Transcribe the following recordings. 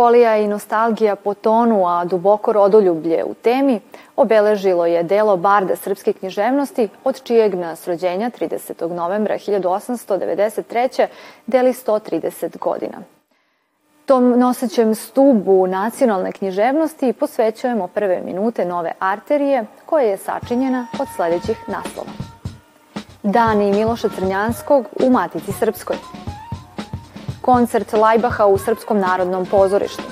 Melanholija i nostalgija po tonu, a duboko rodoljublje u temi, obeležilo je delo Barda srpske književnosti, od čijeg nas rođenja 30. novembra 1893. deli 130 godina. Tom nosećem stubu nacionalne književnosti posvećujemo prve minute nove arterije, koja je sačinjena od sledećih naslova. Dani Miloša Crnjanskog u Matici Srpskoj – koncert Lajbaha u Srpskom narodnom pozorištu.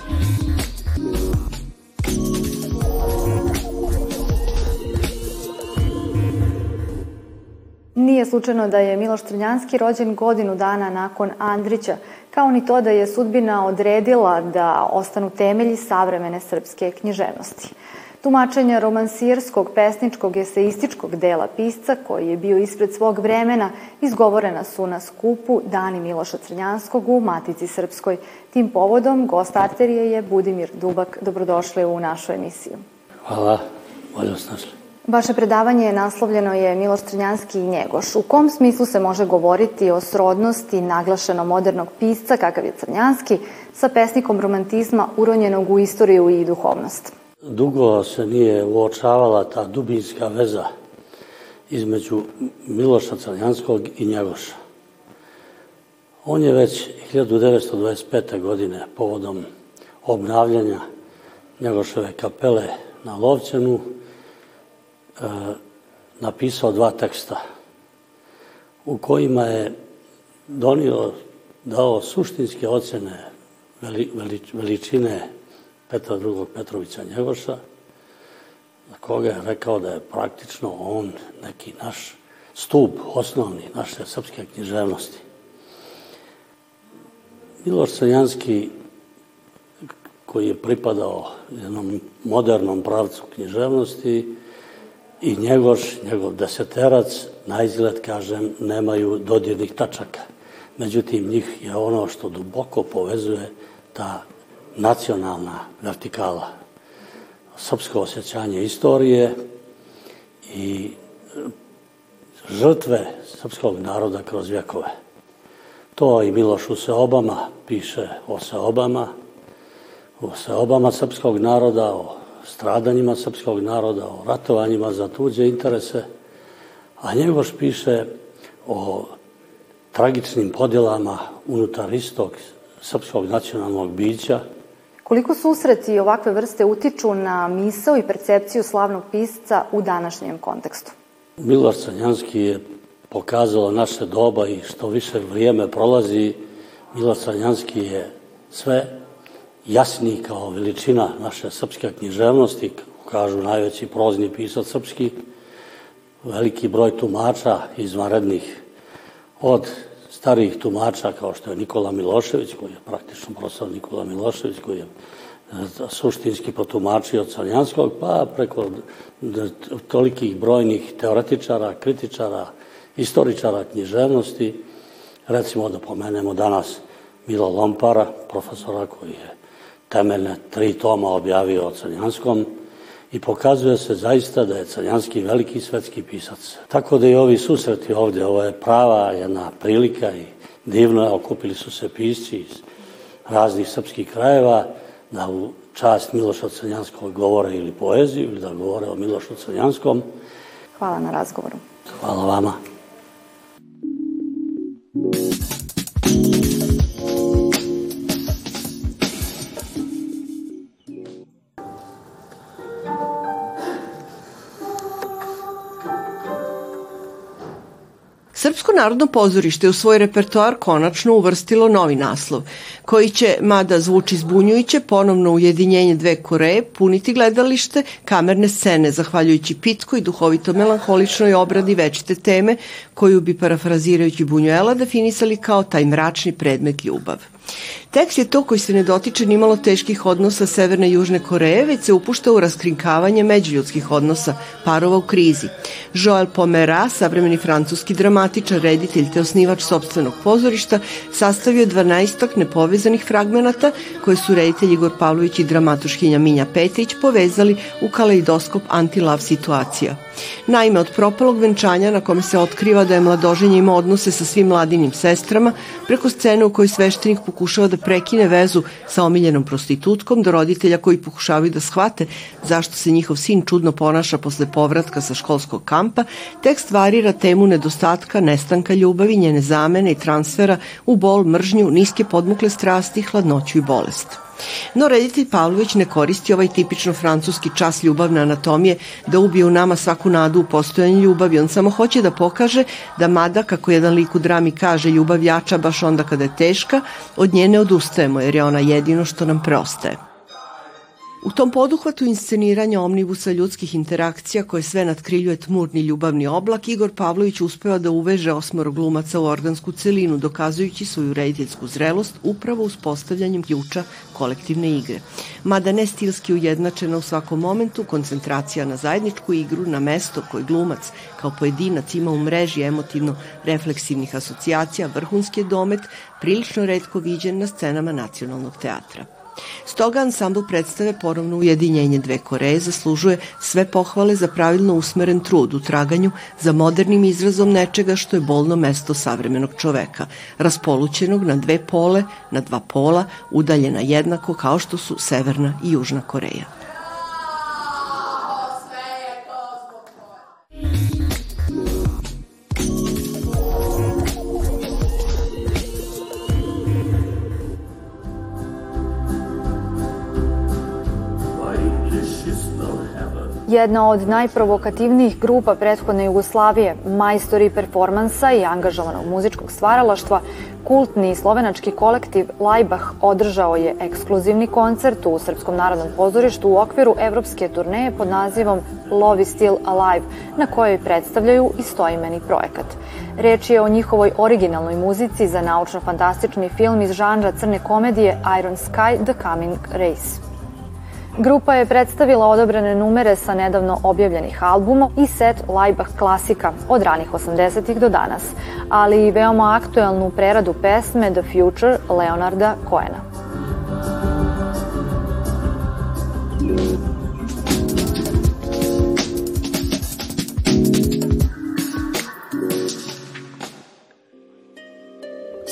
Nije slučajno da je Miloš Trnjanski rođen godinu dana nakon Andrića, kao ni to da je sudbina odredila da ostanu temelji savremene srpske književnosti. Tumačenja romansirskog, pesničkog, eseističkog dela pisca, koji je bio ispred svog vremena, izgovorena su na skupu Dani Miloša Crnjanskog u Matici Srpskoj. Tim povodom, gost arterije je Budimir Dubak. Dobrodošli u našu emisiju. Hvala, bolje vas našli. Vaše predavanje naslovljeno je Miloš Crnjanski i Njegoš. U kom smislu se može govoriti o srodnosti naglašeno modernog pisca, kakav je Crnjanski, sa pesnikom romantizma uronjenog u istoriju i duhovnost? Dugo se nije uočavala ta dubinska veza između Miloša Crnjanskog i Njegoša. On je već 1925. godine povodom obnavljanja Njegoševe kapele na Lovćenu e, napisao dva teksta u kojima je donio, dao suštinske ocene veli, veli, veličine Petra II. Petrovića Njegoša, za koga je rekao da je praktično on neki naš stup osnovni naše srpske književnosti. Miloš Crnjanski, koji je pripadao jednom modernom pravcu književnosti, i Njegoš, njegov deseterac, na izgled, kažem, nemaju dodirnih tačaka. Međutim, njih je ono što duboko povezuje ta nacionalna vertikala, srpsko osjećanje istorije i žrtve srpskog naroda kroz vjekove. To i Miloš u seobama piše o seobama, o seobama srpskog naroda, o stradanjima srpskog naroda, o ratovanjima za tuđe interese, a Njegoš piše o tragičnim podjelama unutar istog srpskog nacionalnog bića, Koliko susreti ovakve vrste utiču na misao i percepciju slavnog pisca u današnjem kontekstu? Miloš Canjanski je pokazalo naše doba i što više vrijeme prolazi, Miloš Canjanski je sve jasniji kao veličina naše srpske književnosti, kažu najveći prozni pisac srpski, veliki broj tumača izvanrednih od starijih tumača kao što je Nikola Milošević, koji je praktično profesor Nikola Milošević, koji je e, suštinski potumačio Caljanskog, pa preko tolikih brojnih teoretičara, kritičara, istoričara književnosti, recimo da pomenemo danas Milo Lompara, profesora koji je temeljne tri toma objavio o Caljanskom, i pokazuje se zaista da je Crnjanski veliki svetski pisac. Tako da i ovi susreti ovde, ovo je prava jedna prilika i divno je, okupili su se pisci iz raznih srpskih krajeva da u čast Miloša Crnjanskog govore ili poeziju ili da govore o Milošu Crnjanskom. Hvala na razgovoru. Hvala vama. Srpsko narodno pozorište u svoj repertoar konačno uvrstilo novi naslov, koji će, mada zvuči zbunjujuće, ponovno ujedinjenje dve Koreje puniti gledalište kamerne scene, zahvaljujući pitko i duhovito melanholičnoj obradi večite teme, koju bi parafrazirajući Bunjuela definisali kao taj mračni predmet ljubav. Tekst je to koji se ne dotiče nimalo teških odnosa Severne i Južne Koreje, već se upušta u raskrinkavanje međuljudskih odnosa, parova u krizi. Joel Pomera, savremeni francuski dramatičar, reditelj te osnivač sobstvenog pozorišta, sastavio 12 nepovezanih fragmenata koje su reditelj Igor Pavlović i dramatuškinja Minja Petrić povezali u kaleidoskop anti-love situacija. Naime, od propalog venčanja na kome se otkriva da je mladoženje ima odnose sa svim mladinim sestrama, preko scene u kojoj sveštenik pokušava da prekine vezu sa omiljenom prostitutkom, do roditelja koji pokušavaju da shvate zašto se njihov sin čudno ponaša posle povratka sa školskog kampa, tekst varira temu nedostatka, nestanka ljubavi, njene zamene i transfera u bol, mržnju, niske podmukle strasti, hladnoću i bolest. No reditelj Pavlović ne koristi ovaj tipično francuski čas ljubavne anatomije da ubije u nama svaku nadu u postojanje ljubavi. On samo hoće da pokaže da mada, kako jedan lik u drami kaže, ljubav jača baš onda kada je teška, od nje ne odustajemo jer je ona jedino što nam preostaje. U tom poduhvatu insceniranja omnibusa ljudskih interakcija koje sve nadkriljuje tmurni ljubavni oblak, Igor Pavlović uspeva da uveže osmoro glumaca u organsku celinu, dokazujući svoju rediteljsku zrelost upravo uspostavljanjem ključa kolektivne igre. Mada ne stilski ujednačena u svakom momentu, koncentracija na zajedničku igru, na mesto koje glumac kao pojedinac ima u mreži emotivno refleksivnih asocijacija, vrhunski je domet, prilično redko viđen na scenama nacionalnog teatra. Stoga ansambl predstave ponovno ujedinjenje dve Koreje zaslužuje sve pohvale za pravilno usmeren trud u traganju za modernim izrazom nečega što je bolno mesto savremenog čoveka, raspolućenog na dve pole, na dva pola, udaljena jednako kao što su Severna i Južna Koreja. Jedna od najprovokativnijih grupa prethodne Jugoslavije, majstori performansa i angažovanog muzičkog stvaralaštva, kultni slovenački kolektiv Lajbah održao je ekskluzivni koncert u Srpskom narodnom pozorištu u okviru evropske turneje pod nazivom Love is Still Alive, na kojoj predstavljaju istoimeni projekat. Reč je o njihovoj originalnoj muzici za naučno-fantastični film iz žanra crne komedije Iron Sky The Coming Race. Grupa je predstavila odobrene numere sa nedavno objavljenih albuma i set Laibach klasika od ranih 80-ih do danas, ali i veoma aktuelnu preradu pesme The Future Leonarda Coena.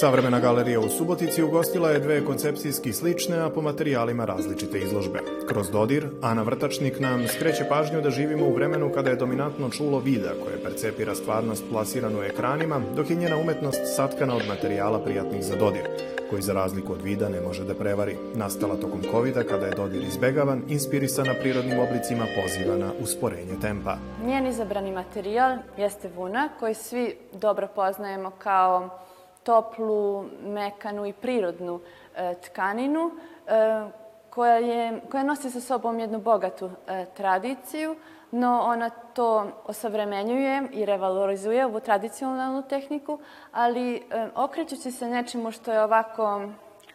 Savremena galerija u Subotici ugostila je dve koncepcijski slične, a po materijalima različite izložbe. Kroz dodir, Ana Vrtačnik nam skreće pažnju da živimo u vremenu kada je dominantno čulo vida koje percepira stvarnost plasiranu ekranima, dok je njena umetnost satkana od materijala prijatnih za dodir, koji za razliku od vida ne može da prevari. Nastala tokom covid kada je dodir izbegavan, inspirisana prirodnim oblicima poziva na usporenje tempa. Njen izabrani materijal jeste vuna, koji svi dobro poznajemo kao toplu, mekanu i prirodnu e, tkaninu e, koja, je, koja nosi sa sobom jednu bogatu e, tradiciju, no ona to osavremenjuje i revalorizuje ovu tradicionalnu tehniku, ali okrećući se nečemu što je ovako,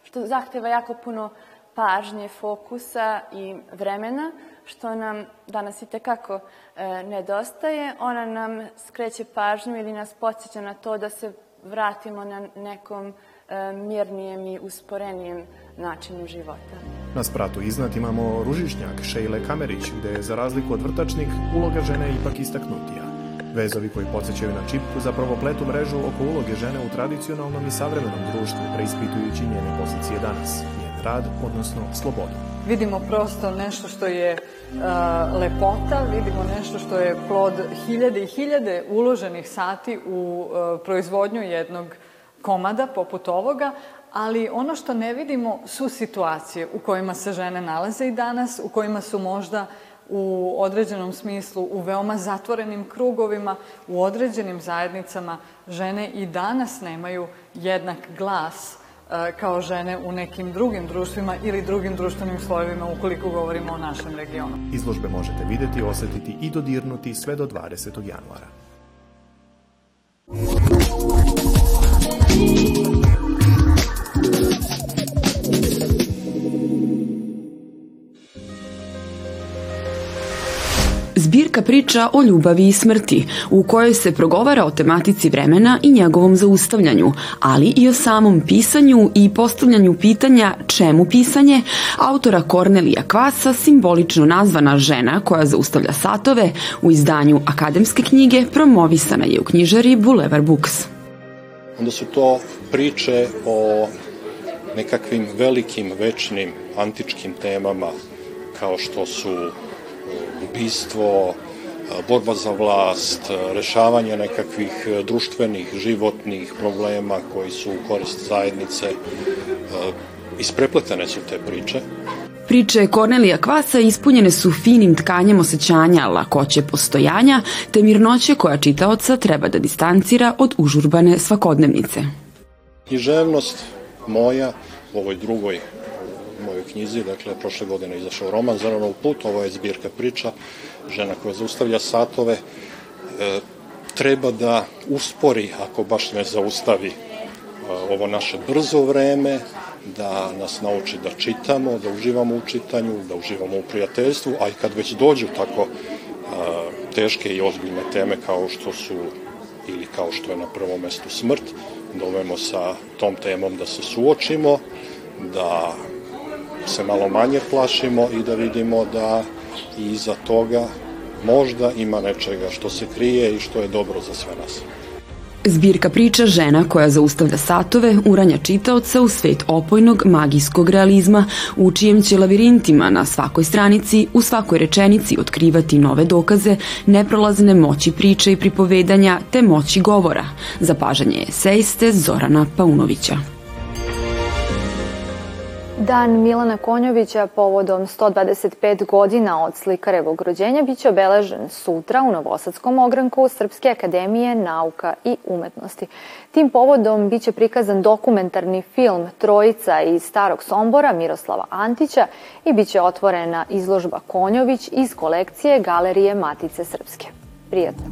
što zahteva jako puno pažnje, fokusa i vremena, što nam danas i tekako nedostaje. Ona nam skreće pažnju ili nas podsjeća na to da se vratimo na nekom e, mirnijem i usporenijem načinu života. Na spratu iznad imamo ružišnjak Šejle Kamerić, gde je za razliku od vrtačnik uloga žene ipak istaknutija. Vezovi koji podsjećaju na čipku zapravo pletu mrežu oko uloge žene u tradicionalnom i savremenom društvu, preispitujući njene pozicije danas, njen rad, odnosno slobodu. Vidimo prosto nešto što je uh, lepota, vidimo nešto što je plod hiljade i hiljade uloženih sati u uh, proizvodnju jednog komada poput ovoga, ali ono što ne vidimo su situacije u kojima se žene nalaze i danas, u kojima su možda u određenom smislu u veoma zatvorenim krugovima, u određenim zajednicama žene i danas nemaju jednak glas kao žene u nekim drugim društvima ili drugim društvenim slojevima ukoliko govorimo o našem regionu. Izložbe možete videti, osetiti i dodirnuti sve do 20. januara. Zbirka priča o ljubavi i smrti, u kojoj se progovara o tematici vremena i njegovom zaustavljanju, ali i o samom pisanju i postavljanju pitanja čemu pisanje, autora Kornelija Kvasa, simbolično nazvana žena koja zaustavlja satove, u izdanju akademske knjige promovisana je u knjižari Boulevard Books. Onda su to priče o nekakvim velikim, večnim, antičkim temama kao što su ubistvo, borba za vlast, rešavanje nekakvih društvenih, životnih problema koji su u korist zajednice. Isprepletene su te priče. Priče Kornelija Kvasa ispunjene su finim tkanjem osjećanja, lakoće postojanja, te mirnoće koja čitaoca treba da distancira od užurbane svakodnevnice. Književnost moja u ovoj drugoj mojoj knjizi, dakle, prošle godine izašao roman Zaranov put, ovo je zbirka priča, žena koja zaustavlja satove, e, treba da uspori, ako baš ne zaustavi e, ovo naše brzo vreme, da nas nauči da čitamo, da uživamo u čitanju, da uživamo u prijateljstvu, a i kad već dođu tako a, teške i ozbiljne teme kao što su ili kao što je na prvom mestu smrt, da sa tom temom da se suočimo, da se malo manje plašimo i da vidimo da iza toga možda ima nečega što se krije i što je dobro za sve nas. Zbirka priča žena koja zaustavlja satove uranja čitaoca u svet opojnog magijskog realizma u čijem će lavirintima na svakoj stranici u svakoj rečenici otkrivati nove dokaze neprolazne moći priče i pripovedanja te moći govora. Zapažanje esejiste Zorana Paunovića. Dan Milana Konjovića povodom 125 godina od slikarevog rođenja biće obeležen sutra u Novosadskom ogranku Srpske akademije nauka i umetnosti. Tim povodom biće prikazan dokumentarni film Trojica iz Starog Sombora Miroslava Antića i biće otvorena izložba Konjović iz kolekcije Galerije Matice Srpske. Prijetno!